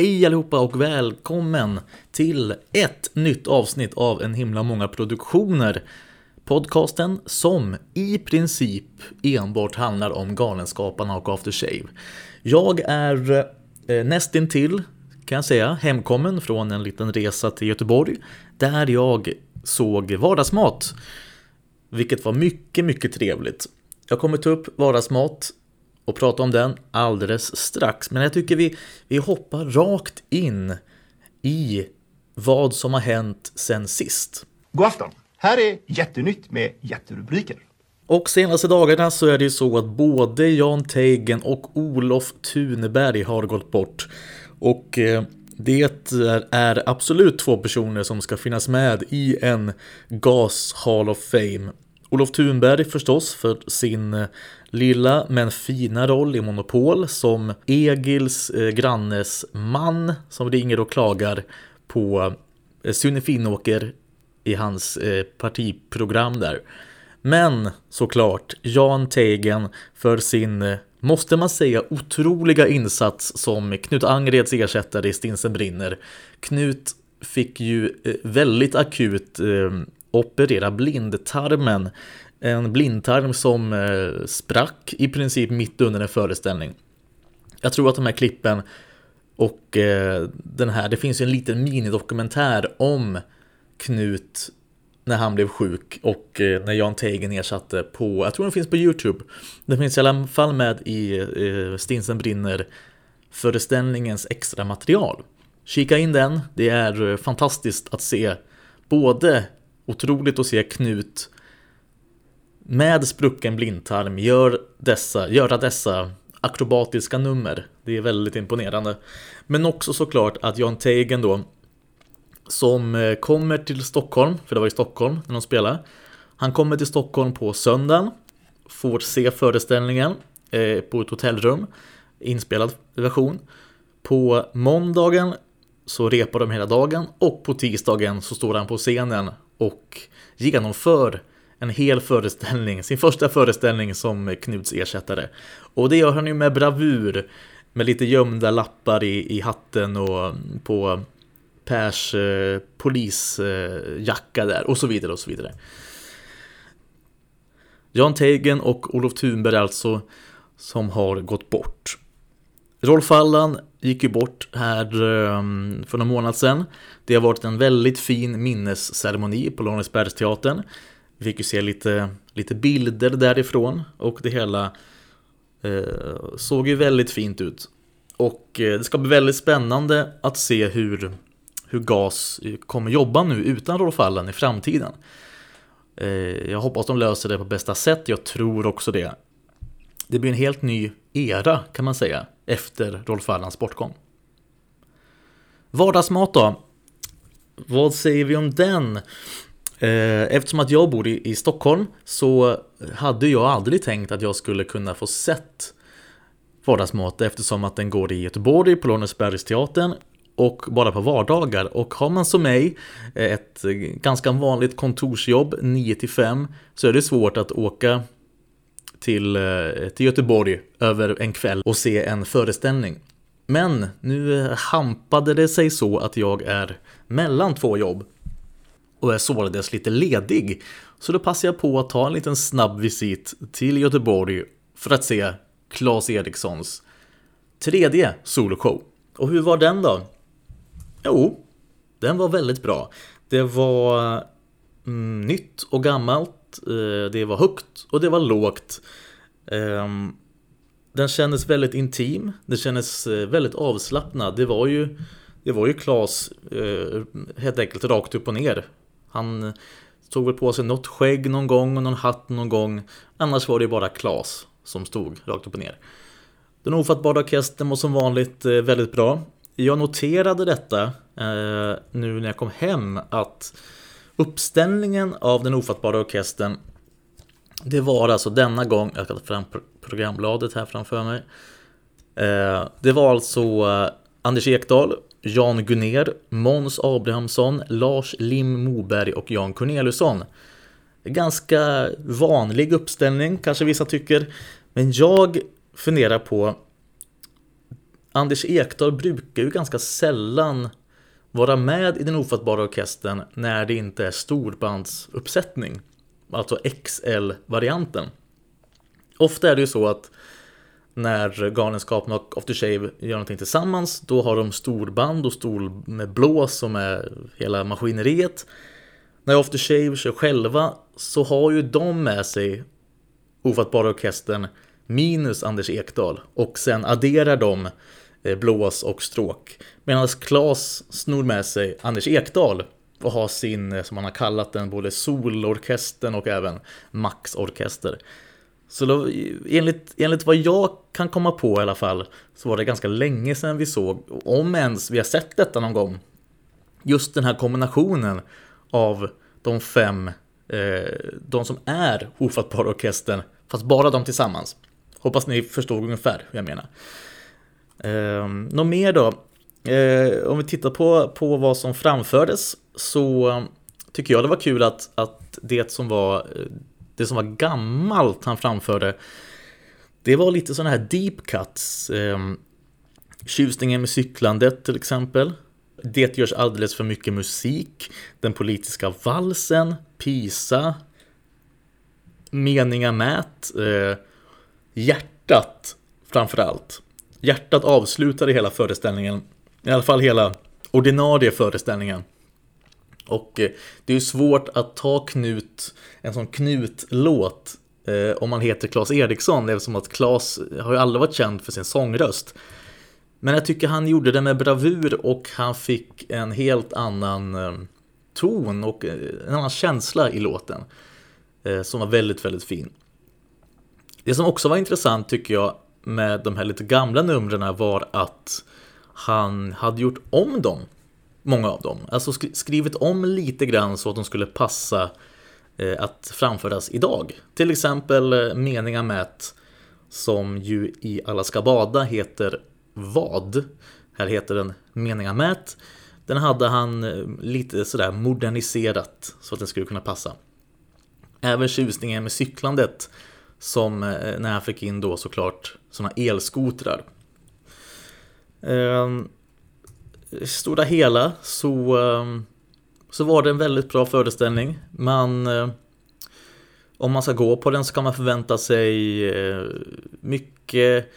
Hej allihopa och välkommen till ett nytt avsnitt av En himla många produktioner. Podcasten som i princip enbart handlar om Galenskaparna och After Shave. Jag är eh, nästintill, kan jag säga, hemkommen från en liten resa till Göteborg där jag såg vardagsmat. Vilket var mycket, mycket trevligt. Jag kommer ta upp vardagsmat och prata om den alldeles strax. Men jag tycker vi, vi hoppar rakt in i vad som har hänt sen sist. God afton! Här är Jättenytt med jätterubriker. Och senaste dagarna så är det ju så att både Jan Teigen och Olof Thunberg har gått bort. Och eh, det är absolut två personer som ska finnas med i en GAS Hall of Fame. Olof Thunberg förstås för sin eh, lilla men fina roll i Monopol som Egils eh, grannes man som ringer och klagar på eh, Sune Finnåker i hans eh, partiprogram där. Men såklart Jan Teigen för sin, eh, måste man säga, otroliga insats som Knut Angreds ersättare i Stinsen brinner. Knut fick ju eh, väldigt akut eh, operera blindtarmen. En blindtarm som eh, sprack i princip mitt under en föreställning. Jag tror att de här klippen och eh, den här, det finns ju en liten minidokumentär om Knut när han blev sjuk och eh, när Jan Teigen ersatte på, jag tror den finns på Youtube. Den finns i alla fall med i eh, Stinsen brinner föreställningens extra material. Kika in den, det är eh, fantastiskt att se både otroligt att se Knut med sprucken blindtarm gör dessa, göra dessa akrobatiska nummer. Det är väldigt imponerande. Men också såklart att Jan Teigen då som eh, kommer till Stockholm, för det var i Stockholm när de spelade. Han kommer till Stockholm på söndagen, får se föreställningen eh, på ett hotellrum, inspelad version. På måndagen så repar de hela dagen och på tisdagen så står han på scenen och genomför en hel föreställning, sin första föreställning som Knuts ersättare. Och det gör han ju med bravur, med lite gömda lappar i, i hatten och mm, på Pers eh, polisjacka där och så vidare och så vidare. Jan Teigen och Olof Thunberg alltså som har gått bort. Rolf Allan gick ju bort här ehm, för några månader sedan. Det har varit en väldigt fin minnesceremoni på Lorensbergsteatern. Vi fick ju se lite, lite bilder därifrån och det hela eh, såg ju väldigt fint ut. Och eh, det ska bli väldigt spännande att se hur, hur GAS kommer jobba nu utan Rolf Allen i framtiden. Eh, jag hoppas de löser det på bästa sätt, jag tror också det. Det blir en helt ny era kan man säga efter Rolf Allans bortgång. Vardagsmat då? Vad säger vi om den? Eh, eftersom att jag bor i, Stockholm så hade jag aldrig tänkt att jag skulle kunna få sett vardagsmat eftersom att den går i Göteborg på Lånesbergsteatern och bara på vardagar. Och har man som mig ett ganska vanligt kontorsjobb 9 till 5 så är det svårt att åka till, eh, till Göteborg över en kväll och se en föreställning. Men nu hampade det sig så att jag är mellan två jobb och är således lite ledig. Så då passar jag på att ta en liten snabb visit till Göteborg för att se Claes Erikssons tredje soloshow. Och hur var den då? Jo, den var väldigt bra. Det var mm, nytt och gammalt Eh, det var högt och det var lågt. Ehm, den kändes väldigt intim, det kändes eh, väldigt avslappnad. Det var ju, det var ju Klas eh, helt enkelt rakt upp och ner. Han tog väl på sig något skägg någon gång och någon hatt någon gång. Annars var det bara Klas som stod rakt upp och ner. Den ofattbara orkestern var som vanligt väldigt bra. Jag noterade detta nu när jag kom hem att Uppställningen av den ofattbara orkestern Det var alltså denna gång, jag ska ta fram programbladet här framför mig. Eh, det var alltså eh, Anders Ekdahl, Jan Gunner, Måns Abrahamsson, Lars Lim Moberg och Jan Corneliusson. Ganska vanlig uppställning kanske vissa tycker. Men jag funderar på Anders Ekdahl brukar ju ganska sällan vara med i den ofattbara orkestern när det inte är storbandsuppsättning. Alltså XL-varianten. Ofta är det ju så att när Galenskapen och After Shave gör någonting tillsammans då har de storband och stor med blås som är hela maskineriet. När After Shave kör själva så har ju de med sig Ofattbara Orkestern minus Anders Ekdahl och sen adderar de Eh, blås och stråk. Medan Klas snor med sig Anders Ekdal och har sin, eh, som han har kallat den, både solorkestern och även maxorkester. Så då, enligt, enligt vad jag kan komma på i alla fall så var det ganska länge sedan vi såg, om ens vi har sett detta någon gång, just den här kombinationen av de fem, eh, de som är Ofattbara Orkestern, fast bara de tillsammans. Hoppas ni förstår ungefär hur jag menar. Eh, något mer då? Eh, om vi tittar på, på vad som framfördes så tycker jag det var kul att, att det som var det som var gammalt han framförde det var lite sådana här deep cuts. Eh, tjusningen med cyklandet till exempel. Det görs alldeles för mycket musik. Den politiska valsen. Pisa. Meningar mät. Eh, hjärtat framförallt. Hjärtat avslutade hela föreställningen. I alla fall hela ordinarie föreställningen. Och eh, det är ju svårt att ta Knut, en sån Knut-låt eh, om man heter Claes Eriksson eftersom att Claes har ju aldrig varit känd för sin sångröst. Men jag tycker han gjorde det med bravur och han fick en helt annan eh, ton och eh, en annan känsla i låten. Eh, som var väldigt, väldigt fin. Det som också var intressant tycker jag med de här lite gamla numren var att han hade gjort om dem Många av dem. Alltså skrivit om lite grann så att de skulle passa eh, att framföras idag. Till exempel eh, Meningar Mät som ju i Alla ska bada heter Vad. Här heter den Meningar Mät. Den hade han eh, lite sådär moderniserat så att den skulle kunna passa. Även tjusningen med cyklandet som eh, när han fick in då såklart sådana elskotrar. I stora hela så, ehm, så var det en väldigt bra föreställning. Man, eh, om man ska gå på den så kan man förvänta sig eh, mycket.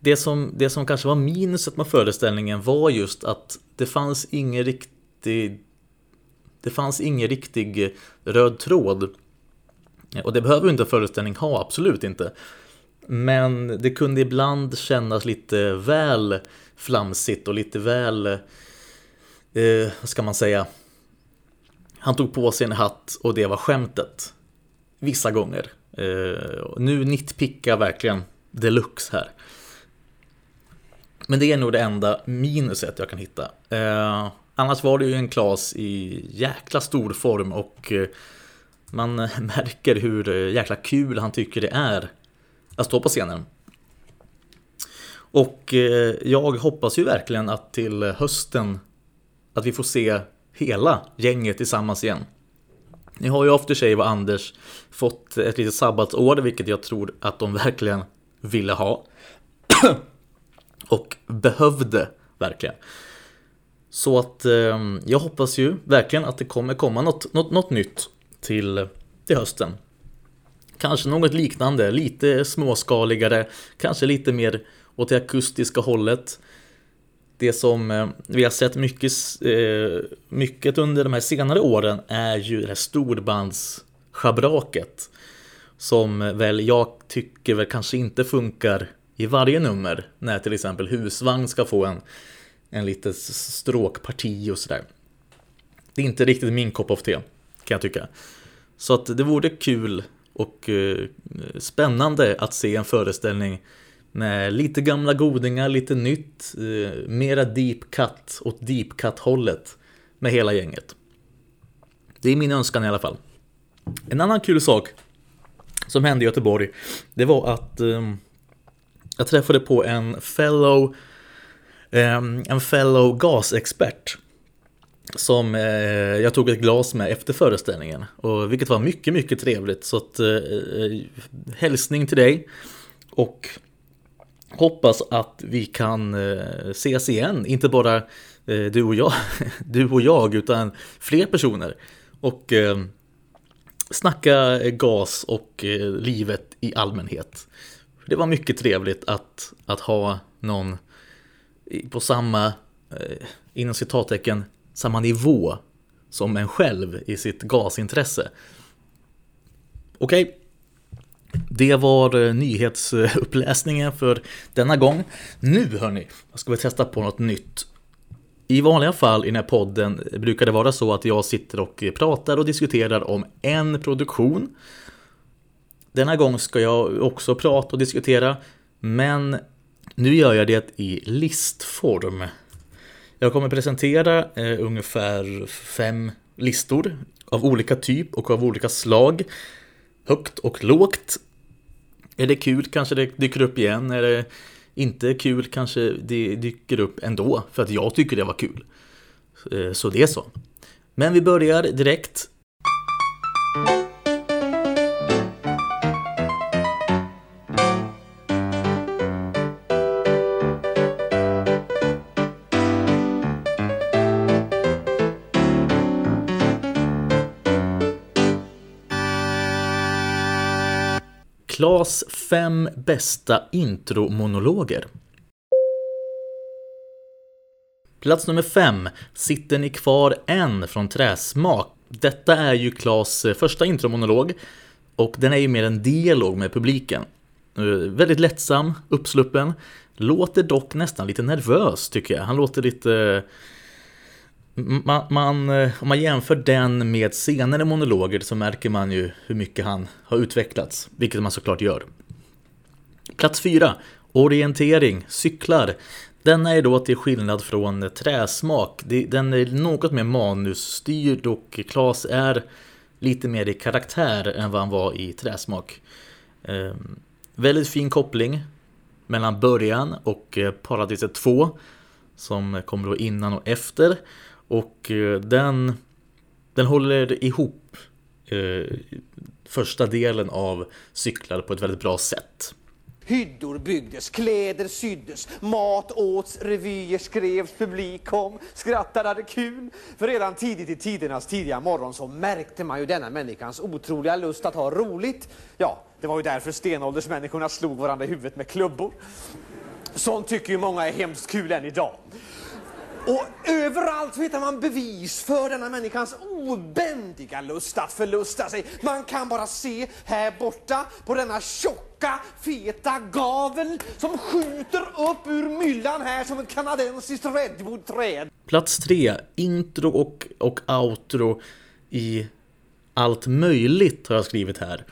Det som, det som kanske var minuset med föreställningen var just att det fanns ingen riktig det fanns ingen riktig röd tråd. Och det behöver inte en föreställning ha, absolut inte. Men det kunde ibland kännas lite väl flamsigt och lite väl, eh, vad ska man säga, han tog på sig en hatt och det var skämtet. Vissa gånger. Eh, nu nitpickar jag verkligen deluxe här. Men det är nog det enda minuset jag kan hitta. Eh, annars var det ju en Klas i jäkla stor form och eh, man eh, märker hur eh, jäkla kul han tycker det är att stå på scenen. Och eh, jag hoppas ju verkligen att till hösten att vi får se hela gänget tillsammans igen. Nu har ju After Shave och Anders fått ett litet sabbatsår, vilket jag tror att de verkligen ville ha. och behövde verkligen. Så att eh, jag hoppas ju verkligen att det kommer komma något, något, något nytt till, till hösten. Kanske något liknande, lite småskaligare, kanske lite mer åt det akustiska hållet. Det som eh, vi har sett mycket, eh, mycket under de här senare åren är ju det här storbandsschabraket. Som väl jag tycker väl kanske inte funkar i varje nummer. När till exempel husvagn ska få en, en litet stråkparti och sådär. Det är inte riktigt min kopp of te, kan jag tycka. Så att det vore kul och eh, spännande att se en föreställning med lite gamla godingar, lite nytt, eh, mera deep cut åt deep cut hållet med hela gänget. Det är min önskan i alla fall. En annan kul sak som hände i Göteborg, det var att eh, jag träffade på en fellow, en fellow gasexpert som eh, jag tog ett glas med efter föreställningen. Och, vilket var mycket, mycket trevligt. Så att, eh, eh hälsning till dig. Och hoppas att vi kan eh, ses igen, inte bara eh, du och jag, du och jag, utan fler personer. Och eh, snacka gas och eh, livet i allmänhet. Det var mycket trevligt att, att ha någon på samma, eh, inom citattecken, samma nivå som en själv i sitt gasintresse. Okej, okay. det var eh, nyhetsuppläsningen för denna gång. Nu hörni, ska vi testa på något nytt. I vanliga fall i den här podden brukar det vara så att jag sitter och pratar och diskuterar om en produktion. Denna gång ska jag också prata och diskutera, men nu gör jag det i listform. Jag kommer presentera eh, ungefär fem listor av olika typ och av olika slag. Högt och lågt. Är det kul kanske det dyker upp igen. Är det inte kul kanske det dyker upp ändå. För att jag tycker det var kul. Eh, så det är så. Men vi börjar direkt. Klas fem bästa intromonologer. Plats nummer fem. Sitter ni kvar än från Träsmak? Detta är ju Klas eh, första intromonolog och den är ju mer en dialog med publiken. Eh, väldigt lättsam, uppsluppen. Låter dock nästan lite nervös tycker jag. Han låter lite man, man, om man jämför den med senare monologer så märker man ju hur mycket han har utvecklats, vilket man såklart gör. Plats 4. Orientering, cyklar. Denna är då till skillnad från Träsmak. Den är något mer manusstyrd och Klas är lite mer i karaktär än vad han var i Träsmak. Eh, väldigt fin koppling mellan början och eh, Paradiset 2 som kommer då innan och efter. Och eh, den, den håller ihop eh, första delen av cyklar på ett väldigt bra sätt. Hyddor byggdes, kläder syddes, mat åts, revyer skrevs, publik kom, skrattade, hade kul. För redan tidigt i tidernas tidiga morgon så märkte man ju denna människans otroliga lust att ha roligt. Ja, det var ju därför stenåldersmänniskorna slog varandra i huvudet med klubbor. Sånt tycker ju många är hemskt kul än idag. Och överallt hittar man bevis för denna människans obändiga lust att förlusta sig. Man kan bara se här borta på denna tjocka, feta gavel som skjuter upp ur myllan här som ett kanadensiskt redwoodträd. Plats tre, intro och, och outro i allt möjligt har jag skrivit här.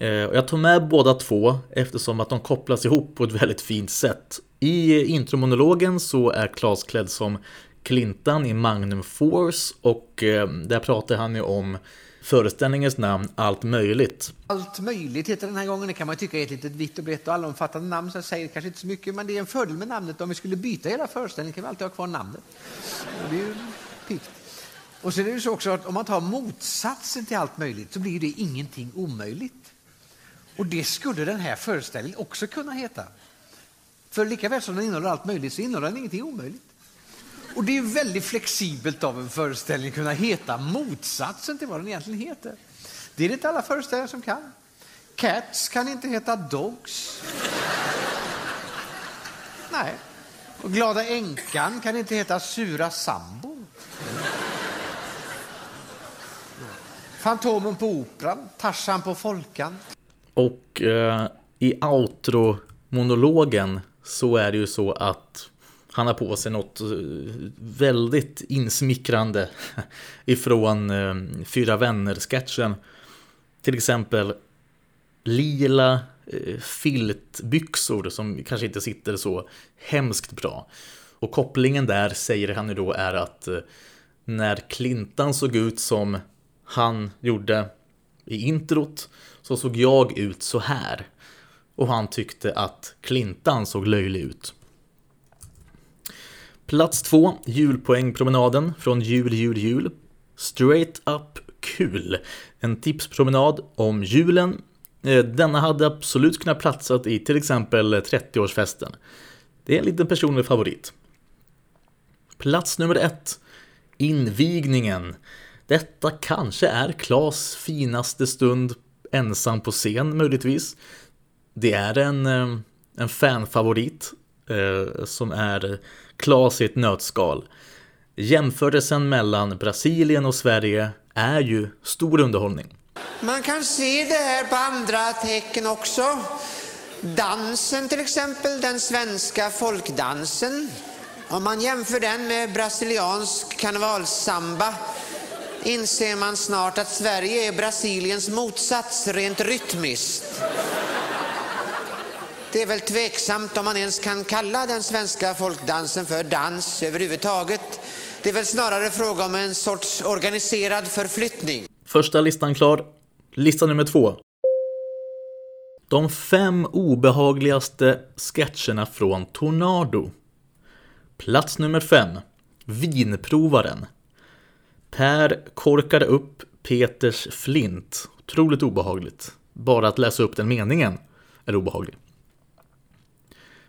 Eh, jag tog med båda två eftersom att de kopplas ihop på ett väldigt fint sätt. I intromonologen så är Klas klädd som Clintan i Magnum Force och eh, där pratar han ju om föreställningens namn Allt möjligt. Allt möjligt heter den här gången. Det kan man tycka är ett litet vitt och brett och allomfattande namn. Så jag säger kanske inte så mycket, men det är en fördel med namnet. Om vi skulle byta hela föreställningen kan vi alltid ha kvar namnet. Det är ju piggt. Och sen är det så också att om man tar motsatsen till allt möjligt så blir det ingenting omöjligt. Och det skulle den här föreställningen också kunna heta. För lika väl som den innehåller allt möjligt så innehåller den ingenting omöjligt. Och det är väldigt flexibelt av en föreställning att kunna heta motsatsen till vad den egentligen heter. Det är det inte alla föreställningar som kan. Cats kan inte heta Dogs. Nej. Och Glada änkan kan inte heta Sura sambo. Fantomen på Operan, Tarzan på Folkan. Och eh, i outro-monologen så är det ju så att han har på sig något eh, väldigt insmickrande ifrån eh, Fyra vänner-sketchen. Till exempel lila eh, filtbyxor som kanske inte sitter så hemskt bra. Och kopplingen där säger han ju då är att eh, när Clintan såg ut som han gjorde i introt så såg jag ut så här. Och han tyckte att Clintan såg löjlig ut. Plats två, julpoängpromenaden från Jul, jul, jul. Straight up kul. En tipspromenad om julen. Eh, denna hade absolut kunnat platsat i till exempel 30-årsfesten. Det är en liten personlig favorit. Plats nummer ett. Invigningen. Detta kanske är Klas finaste stund ensam på scen möjligtvis. Det är en, eh, en fanfavorit eh, som är Klas i ett nötskal. Jämförelsen mellan Brasilien och Sverige är ju stor underhållning. Man kan se det här på andra tecken också. Dansen till exempel, den svenska folkdansen. Om man jämför den med brasiliansk karnevalssamba inser man snart att Sverige är Brasiliens motsats rent rytmiskt. Det är väl tveksamt om man ens kan kalla den svenska folkdansen för dans överhuvudtaget. Det är väl snarare fråga om en sorts organiserad förflyttning. Första listan klar. Lista nummer två. De fem obehagligaste sketcherna från Tornado. Plats nummer fem. Vinprovaren. Per korkade upp Peters flint. Otroligt obehagligt. Bara att läsa upp den meningen är obehaglig.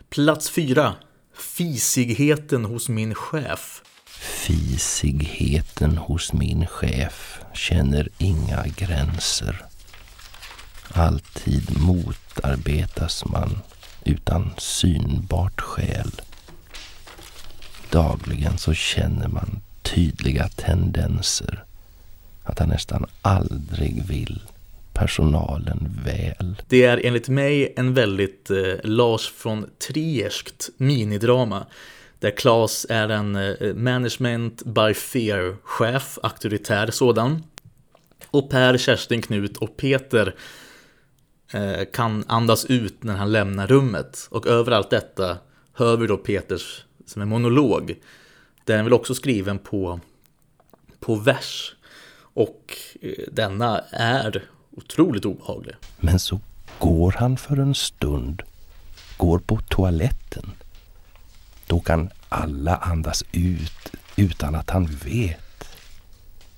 Plats fyra. Fisigheten hos min chef. Fisigheten hos min chef känner inga gränser. Alltid motarbetas man utan synbart skäl. Dagligen så känner man tydliga tendenser att han nästan aldrig vill personalen väl. Det är enligt mig en väldigt eh, Lars von Trierskt minidrama där Klas är en eh, management by fear-chef, auktoritär sådan. Och Per, Kerstin, Knut och Peter eh, kan andas ut när han lämnar rummet. Och överallt detta hör vi då Peters som en monolog. Den är väl också skriven på, på vers. Och eh, denna är otroligt obehaglig. Men så går han för en stund, går på toaletten då kan alla andas ut utan att han vet.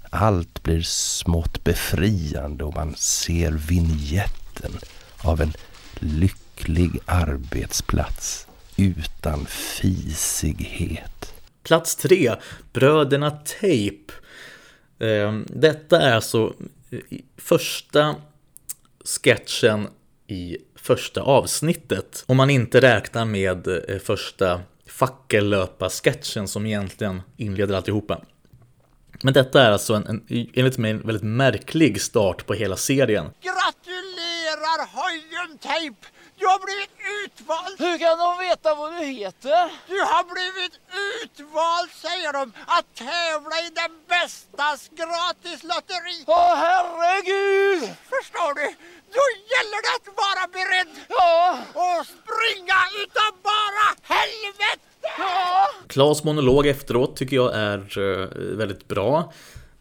Allt blir smått befriande och man ser vignetten av en lycklig arbetsplats utan fisighet. Plats tre, Bröderna Tape. Ehm, detta är alltså eh, första sketchen i första avsnittet. Om man inte räknar med eh, första fackellöpa-sketchen som egentligen inleder alltihopa. Men detta är alltså en, en, enligt mig en väldigt märklig start på hela serien. Gratulerar Hojen Tape! Du har blivit utvald! Hur kan de veta vad du heter? Du har blivit utvald, säger de, att tävla i det bästas gratislotteri. Åh herregud! Förstår du? Då gäller det att vara beredd. Ja. Och springa utav bara helvete! Ja. Klas monolog efteråt tycker jag är uh, väldigt bra.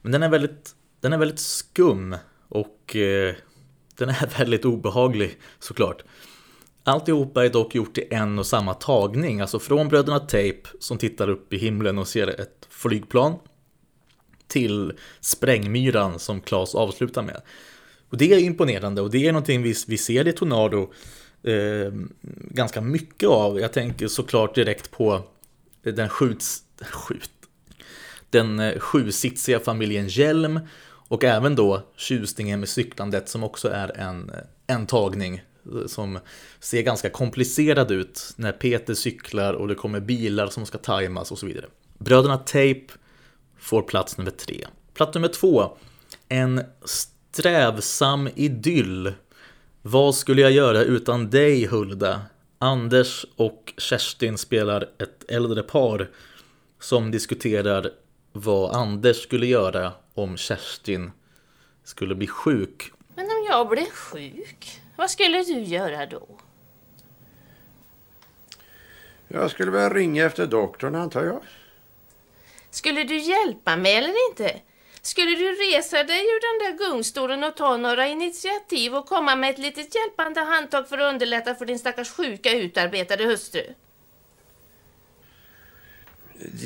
Men den är väldigt, den är väldigt skum och uh, den är väldigt obehaglig såklart. Alltihopa är dock gjort i en och samma tagning, alltså från bröderna Tape som tittar upp i himlen och ser ett flygplan till sprängmyran som Klas avslutar med. Och det är imponerande och det är någonting vi, vi ser i Tornado eh, ganska mycket av. Jag tänker såklart direkt på den skjuts, skjut, den eh, sjusitsiga familjen Hjelm och även då tjusningen med cyklandet som också är en, en tagning som ser ganska komplicerad ut när Peter cyklar och det kommer bilar som ska tajmas och så vidare. Bröderna Tape får plats nummer tre. Plats nummer två. En strävsam idyll. Vad skulle jag göra utan dig Hulda? Anders och Kerstin spelar ett äldre par som diskuterar vad Anders skulle göra om Kerstin skulle bli sjuk. Men om jag blev sjuk? Vad skulle du göra då? Jag skulle väl ringa efter doktorn antar jag. Skulle du hjälpa mig eller inte? Skulle du resa dig ur den där gungstolen och ta några initiativ och komma med ett litet hjälpande handtag för att underlätta för din stackars sjuka utarbetade hustru?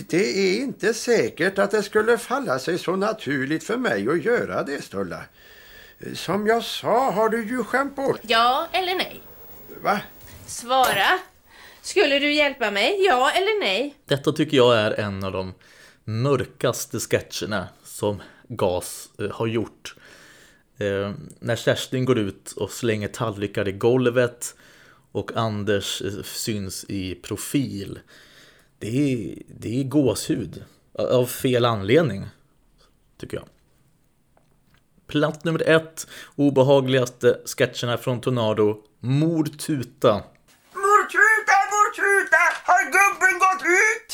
Det är inte säkert att det skulle falla sig så naturligt för mig att göra det, Stulla. Som jag sa har du ju skämt bort. Ja eller nej? Va? Svara. Skulle du hjälpa mig? Ja eller nej? Detta tycker jag är en av de mörkaste sketcherna som GAS eh, har gjort. Eh, när Kerstin går ut och slänger tallrikar i golvet och Anders eh, syns i profil. Det är, det är gåshud. Av fel anledning, tycker jag. Plats nummer ett, obehagligaste sketcherna från Tornado, Mordtuta. Mordtuta, mordtuta, har gubben gått ut?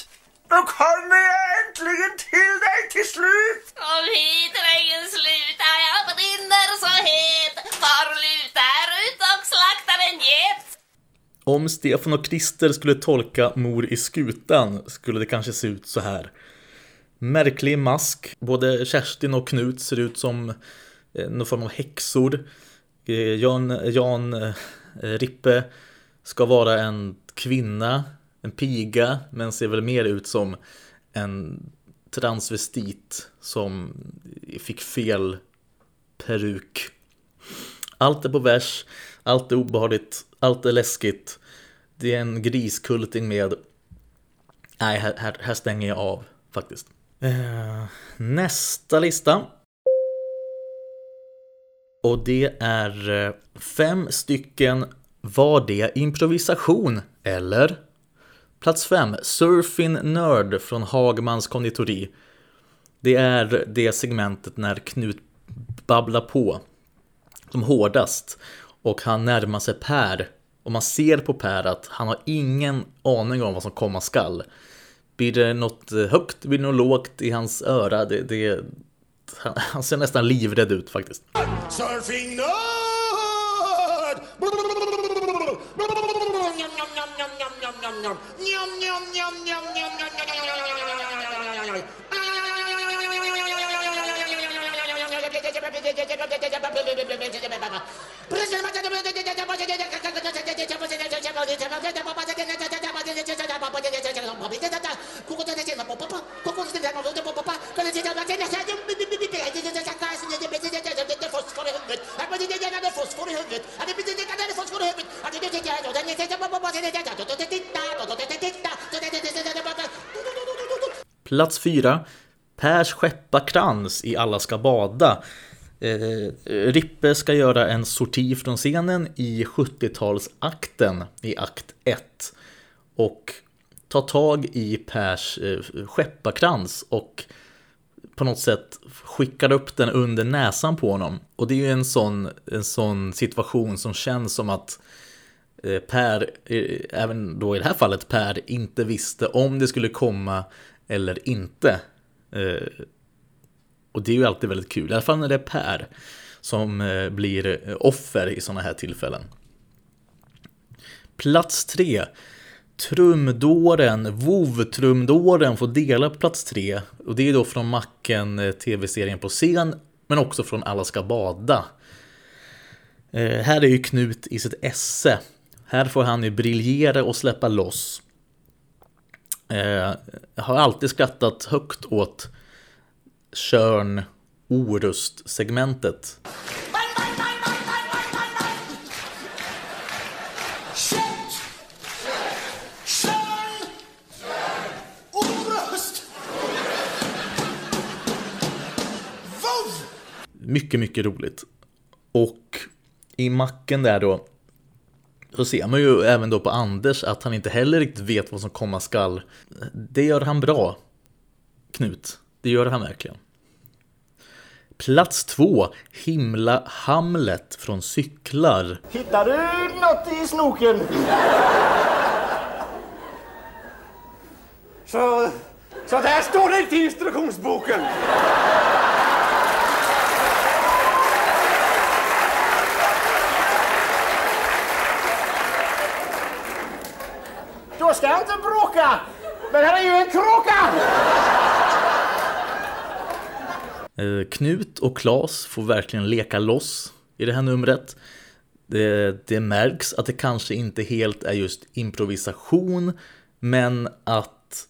Då kommer jag äntligen till dig till slut! Kom hit drängen sluta, jag brinner så het. Far lutar ut och slaktar en get. Om Stefan och Christer skulle tolka Mor i skutan skulle det kanske se ut så här. Märklig mask. Både Kerstin och Knut ser ut som eh, någon form av häxor. Eh, Jan, Jan eh, Rippe ska vara en kvinna, en piga, men ser väl mer ut som en transvestit som fick fel peruk. Allt är på vers, allt är obehagligt, allt är läskigt. Det är en griskulting med... Nej, här, här, här stänger jag av faktiskt. Eh, nästa lista. Och det är eh, fem stycken Var det improvisation? Eller? Plats fem, Surfing Nerd från Hagmans konditori. Det är det segmentet när Knut babblar på som hårdast och han närmar sig Per och man ser på Per att han har ingen aning om vad som komma skall. Blir det något högt, blir det något lågt i hans öra? Det, det, han, han ser nästan livrädd ut faktiskt. Surfing nörd! Plats 4 Pers skepparkrans i Alla ska bada. Eh, eh, Rippe ska göra en sorti från scenen i 70-talsakten i akt 1. Och ta tag i Pers eh, skepparkrans och på något sätt skickar upp den under näsan på honom. Och det är ju en sån, en sån situation som känns som att eh, Per, eh, även då i det här fallet Per, inte visste om det skulle komma eller inte. Eh, och det är ju alltid väldigt kul, i alla fall när det är Per som eh, blir eh, offer i sådana här tillfällen. Plats tre. Trumdåren, vov-trumdåren får dela på plats tre. Och det är då från Macken tv-serien på scen, men också från Alla ska bada. Eh, här är ju Knut i sitt esse. Här får han ju briljera och släppa loss. Eh, har alltid skrattat högt åt Körn Orust-segmentet. Mycket, mycket roligt. Och i macken där då så ser man ju även då på Anders att han inte heller riktigt vet vad som komma skall. Det gör han bra, Knut. Det gör han verkligen. Plats två, Himla Hamlet från Cyklar. Hittar du något i snoken? Så, så där står det inte i instruktionsboken. Jag ska inte bråka. Men här är ju en kråka! Eh, Knut och Klas får verkligen leka loss i det här numret. Det, det märks att det kanske inte helt är just improvisation, men att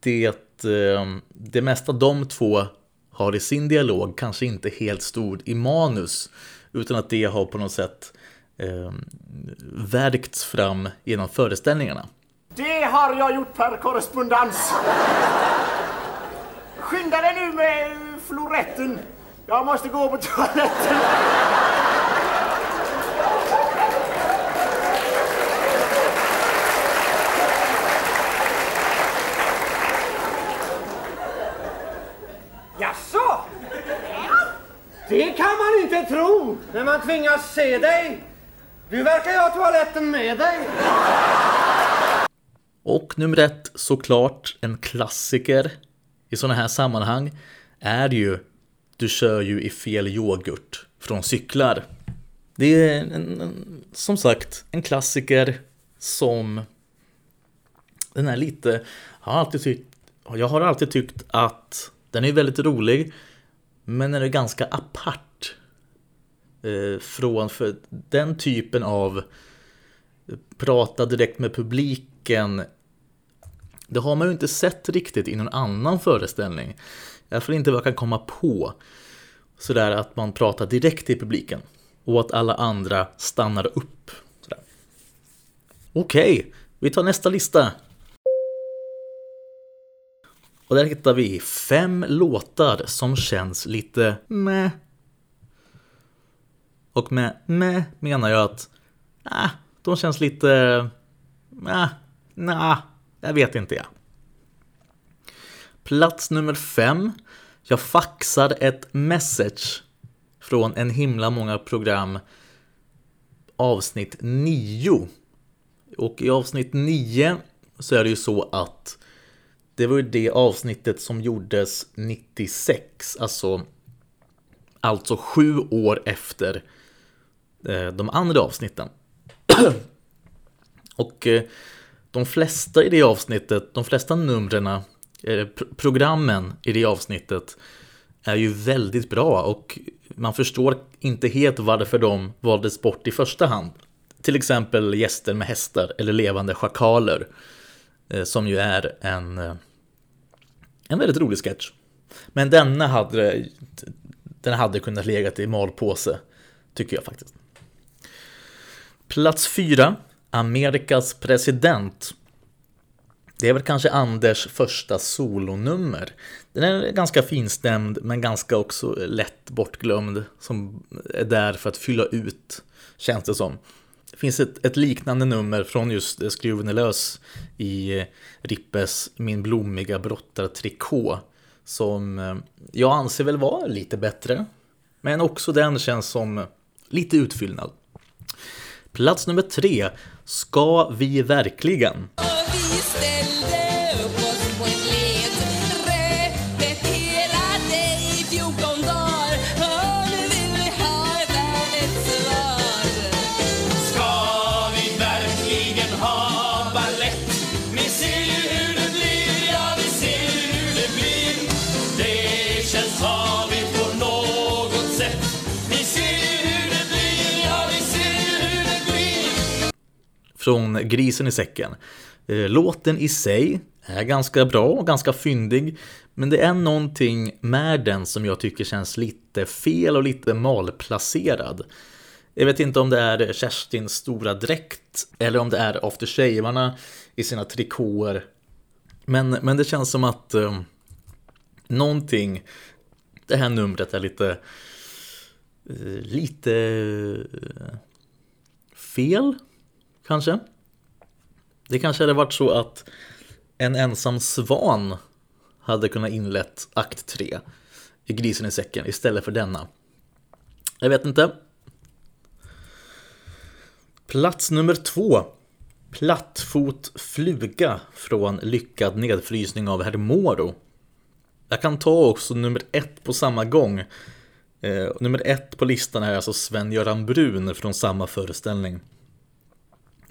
det, eh, det mesta de två har i sin dialog kanske inte helt stod i manus utan att det har på något sätt eh, värkts fram genom föreställningarna. Det har jag gjort per korrespondens. Skynda dig nu med floretten. Jag måste gå på toaletten. Jaså? Det kan man inte tro när man tvingas se dig. Du verkar ju ha toaletten med dig. Och nummer ett, såklart en klassiker i sådana här sammanhang, är ju Du kör ju i fel yoghurt från cyklar. Det är en, en, som sagt en klassiker som den är lite, jag har alltid tyckt, jag har alltid tyckt att den är väldigt rolig, men den är ganska apart. Eh, från för den typen av eh, prata direkt med publik publiken det har man ju inte sett riktigt i någon annan föreställning. I alla fall inte vad jag kan komma på. Sådär att man pratar direkt till publiken. Och att alla andra stannar upp. Okej, okay, vi tar nästa lista. Och där hittar vi fem låtar som känns lite meh. Och med meh menar jag att äh, de känns lite... Äh, Nja, jag vet inte jag. Plats nummer fem. Jag faxar ett message från en himla många program. Avsnitt 9. Och i avsnitt 9 så är det ju så att det var ju det avsnittet som gjordes 96, alltså alltså sju år efter eh, de andra avsnitten. Och eh, de flesta i det avsnittet, de flesta numren, eh, programmen i det avsnittet är ju väldigt bra och man förstår inte helt varför de valdes bort i första hand. Till exempel gäster med hästar eller levande schakaler. Eh, som ju är en, eh, en väldigt rolig sketch. Men denna hade, den hade kunnat legat i malpåse, tycker jag faktiskt. Plats fyra Amerikas president. Det är väl kanske Anders första solonummer. Den är ganska finstämd men ganska också lätt bortglömd som är där för att fylla ut, känns det som. Det finns ett, ett liknande nummer från just Skruven är lös i eh, Rippes Min blommiga brottartrikå som eh, jag anser väl vara lite bättre. Men också den känns som lite utfyllnad. Plats nummer tre Ska vi verkligen? Från Grisen i säcken. Eh, låten i sig är ganska bra och ganska fyndig, men det är någonting med den som jag tycker känns lite fel och lite malplacerad. Jag vet inte om det är Kerstins stora dräkt eller om det är After Shavarna i sina trikåer. Men, men det känns som att eh, någonting, det här numret är lite, eh, lite eh, fel kanske. Det kanske hade varit så att en ensam svan hade kunnat inlett akt 3 i Grisen i säcken istället för denna. Jag vet inte. Plats nummer två. Plattfot fluga från Lyckad nedfrysning av Herr Moro. Jag kan ta också nummer ett på samma gång. Eh, nummer ett på listan är alltså Sven-Göran Brun från samma föreställning.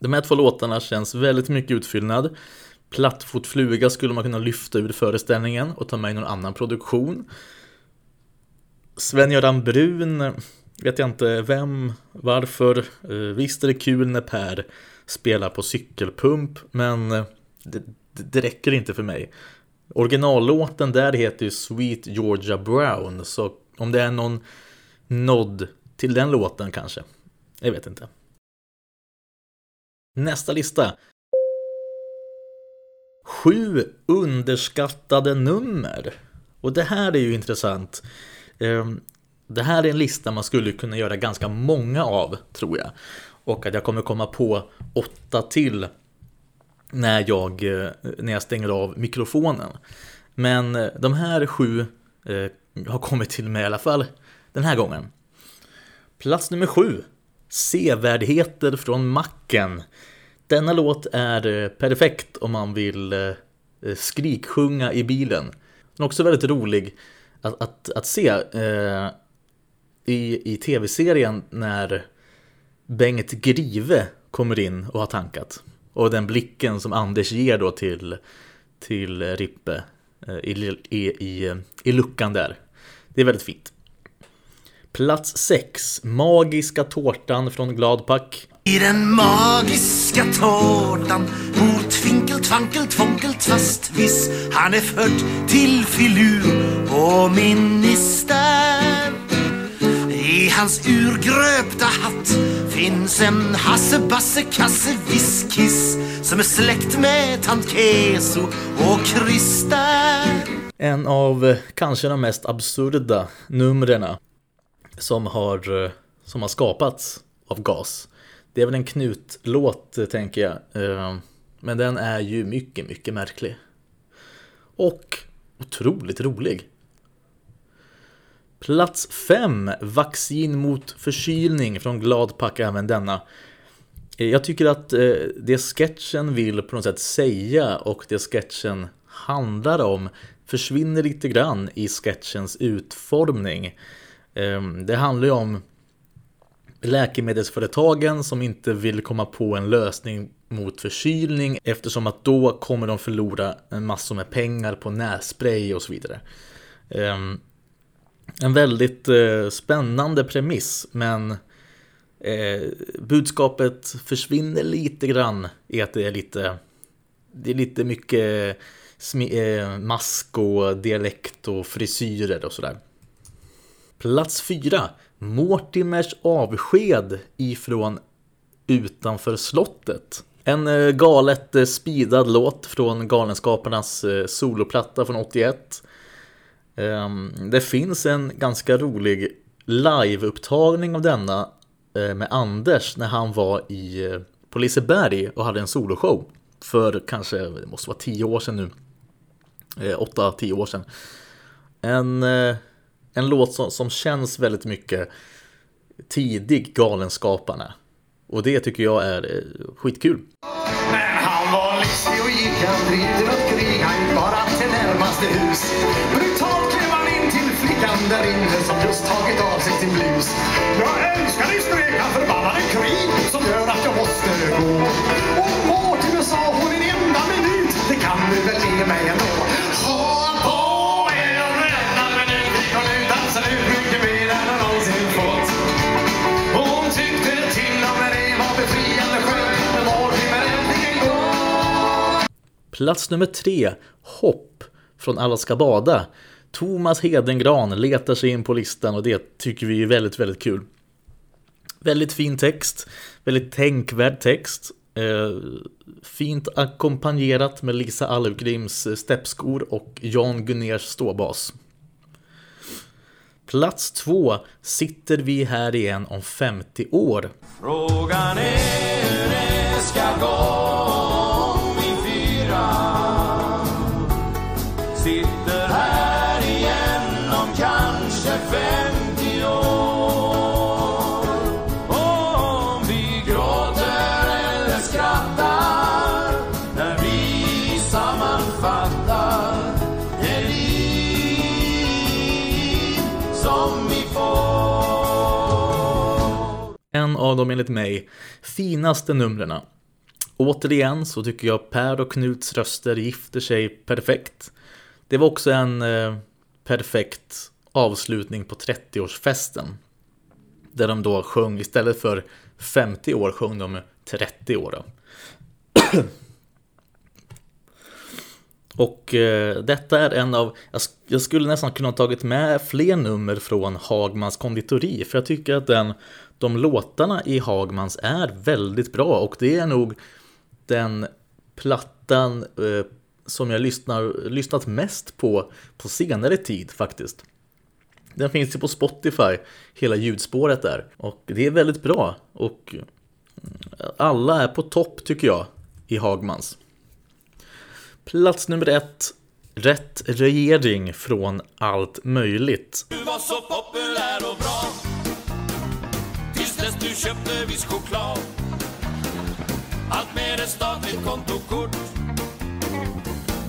De här två låtarna känns väldigt mycket utfyllnad. Plattfotfluga skulle man kunna lyfta ur föreställningen och ta med i någon annan produktion. Sven-Göran Brun vet jag inte vem, varför. Eh, visst är det kul när Per spelar på cykelpump, men eh, det, det räcker inte för mig. Originallåten där heter ju Sweet Georgia Brown, så om det är någon nod till den låten kanske. Jag vet inte. Nästa lista. Sju underskattade nummer. Och det här är ju intressant. Ehm, det här är en lista man skulle kunna göra ganska många av, tror jag. Och att jag kommer komma på åtta till när jag, eh, när jag stänger av mikrofonen. Men eh, de här sju eh, har kommit till mig i alla fall den här gången. Plats nummer sju. Sevärdheter från macken. Denna låt är eh, perfekt om man vill eh, eh, skriksjunga i bilen. Den är också väldigt rolig att, att, att se eh, i, i tv-serien när Bengt Grive kommer in och har tankat. Och den blicken som Anders ger då till, till Rippe eh, i, i, i, i luckan där. Det är väldigt fint. Plats 6. Magiska tårtan från Gladpack. I den magiska tårtan bor Tvinkel, Tvankel, Tvånkel, Tvastviss Han är född till filur och ministär I hans urgröpta hatt finns en Hasse Basse Kasse Viskis som är släkt med tant Keso och Krister. En av eh, kanske de mest absurda numren som har, eh, som har skapats av GAS. Det är väl en knutlåt eh, tänker jag. Eh, men den är ju mycket, mycket märklig. Och otroligt rolig. Plats 5. Vaccin mot förkylning från Gladpack även denna. Jag tycker att det sketchen vill på något sätt säga och det sketchen handlar om försvinner lite grann i sketchens utformning. Ehm, det handlar ju om läkemedelsföretagen som inte vill komma på en lösning mot förkylning eftersom att då kommer de förlora en massa med pengar på nässpray och så vidare. Ehm, en väldigt eh, spännande premiss men eh, budskapet försvinner lite grann i att det är lite det är lite mycket eh, mask och dialekt och frisyrer och sådär. Plats 4. Mortimers avsked ifrån Utanför slottet. En eh, galet eh, speedad låt från Galenskaparnas eh, soloplatta från 81. Ehm, det finns en ganska rolig liveupptagning av denna med Anders när han var i, på Liseberg och hade en soloshow. För kanske, det måste vara tio år sedan nu. Åtta, tio år sedan. En, en låt som, som känns väldigt mycket tidig Galenskaparna. Och det tycker jag är eh, skitkul. Men han var listig och gick aldrig till något krig. Han gick bara till närmaste hus. Brutalt klev han in till flickan där inne som just tagit av sig sin blus. Jag älskar dig skrek han förbannade krig som gör att jag måste gå. Och Mortimer sa hon en enda minut. Det kan du väl ge mig ändå. Plats nummer tre, Hopp från Alla ska bada. Thomas Hedengran letar sig in på listan och det tycker vi är väldigt, väldigt kul. Väldigt fin text, väldigt tänkvärd text. Eh, fint ackompanjerat med Lisa Alvgrims steppskor och Jan Gunners ståbas. Plats två, Sitter vi här igen om 50 år? Frågan är hur det ska gå av de enligt mig finaste numren. Återigen så tycker jag Per och Knuts röster gifter sig perfekt. Det var också en eh, perfekt avslutning på 30-årsfesten. Där de då sjöng istället för 50 år sjöng de 30 år. Och eh, detta är en av, jag, sk- jag skulle nästan kunna ha tagit med fler nummer från Hagmans konditori, för jag tycker att den, de låtarna i Hagmans är väldigt bra och det är nog den plattan eh, som jag lyssnar, lyssnat mest på på senare tid faktiskt. Den finns ju på Spotify, hela ljudspåret där. Och det är väldigt bra. Och eh, alla är på topp tycker jag i Hagmans. Plats nummer ett. Rätt regering från allt möjligt. Du var så populär och bra du köpte viss choklad. Allt med ett statligt kontokort.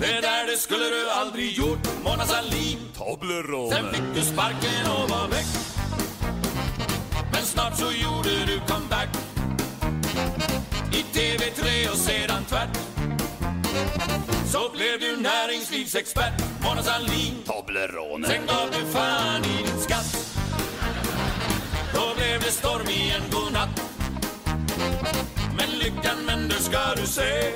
Det där det skulle du aldrig gjort. Mona Sahlin. Toblerone Sen fick du sparken och var väck. Men snart så gjorde du comeback. I TV3 och sedan tvärt. Så blev du näringslivsexpert. Mona Sahlin. Toblerone Sen gav du fan i din skatt Då blev det storm i en godnatt Men lyckan vänder ska du se.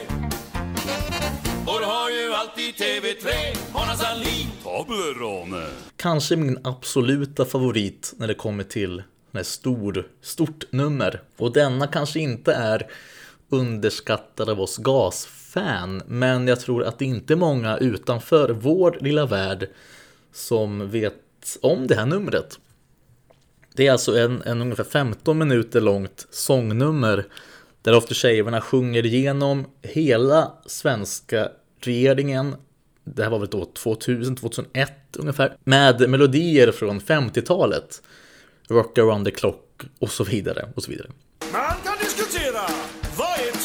Du har ju alltid TV3 Mona Sahlin Toblerone Kanske min absoluta favorit när det kommer till när stor, stort nummer. Och denna kanske inte är underskattad av oss gasfan, men jag tror att det inte är många utanför vår lilla värld som vet om det här numret. Det är alltså en, en ungefär 15 minuter långt sångnummer där After Shaverna sjunger igenom hela svenska regeringen. Det här var väl då 2000, 2001 ungefär. Med melodier från 50-talet. Rock around the clock och så vidare och så vidare. Man kan diskutera, vad är en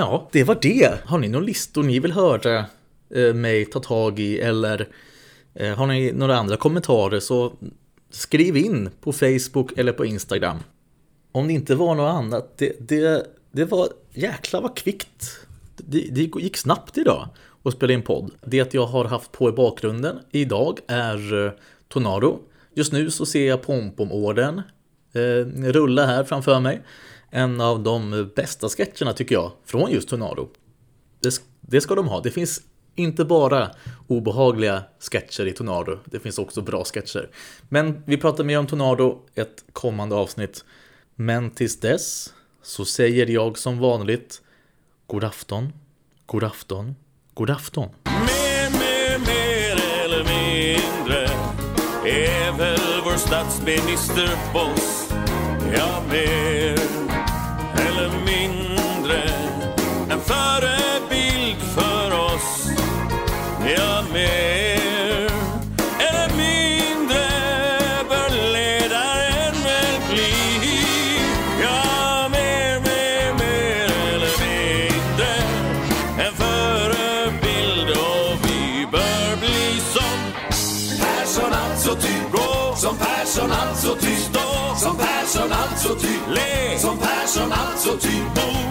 Ja, det var det. Har ni några listor ni vill höra eh, mig ta tag i eller eh, har ni några andra kommentarer så skriv in på Facebook eller på Instagram. Om det inte var något annat, det, det, det var jäkla vad kvickt. Det, det gick snabbt idag att spela in podd. Det jag har haft på i bakgrunden idag är eh, Tornado. Just nu så ser jag Pompom-orden eh, rulla här framför mig. En av de bästa sketcherna tycker jag, från just Tornado. Det, det ska de ha. Det finns inte bara obehagliga sketcher i Tornado, det finns också bra sketcher. Men vi pratar mer om Tornado ett kommande avsnitt. Men tills dess så säger jag som vanligt God afton, god afton, god afton. Mer, mer, mer eller mindre är väl vår statsminister boss. Ja, mer eller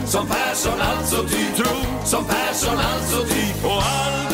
Som Persson alltså ty. Tro. Som Persson alltså ty. Och all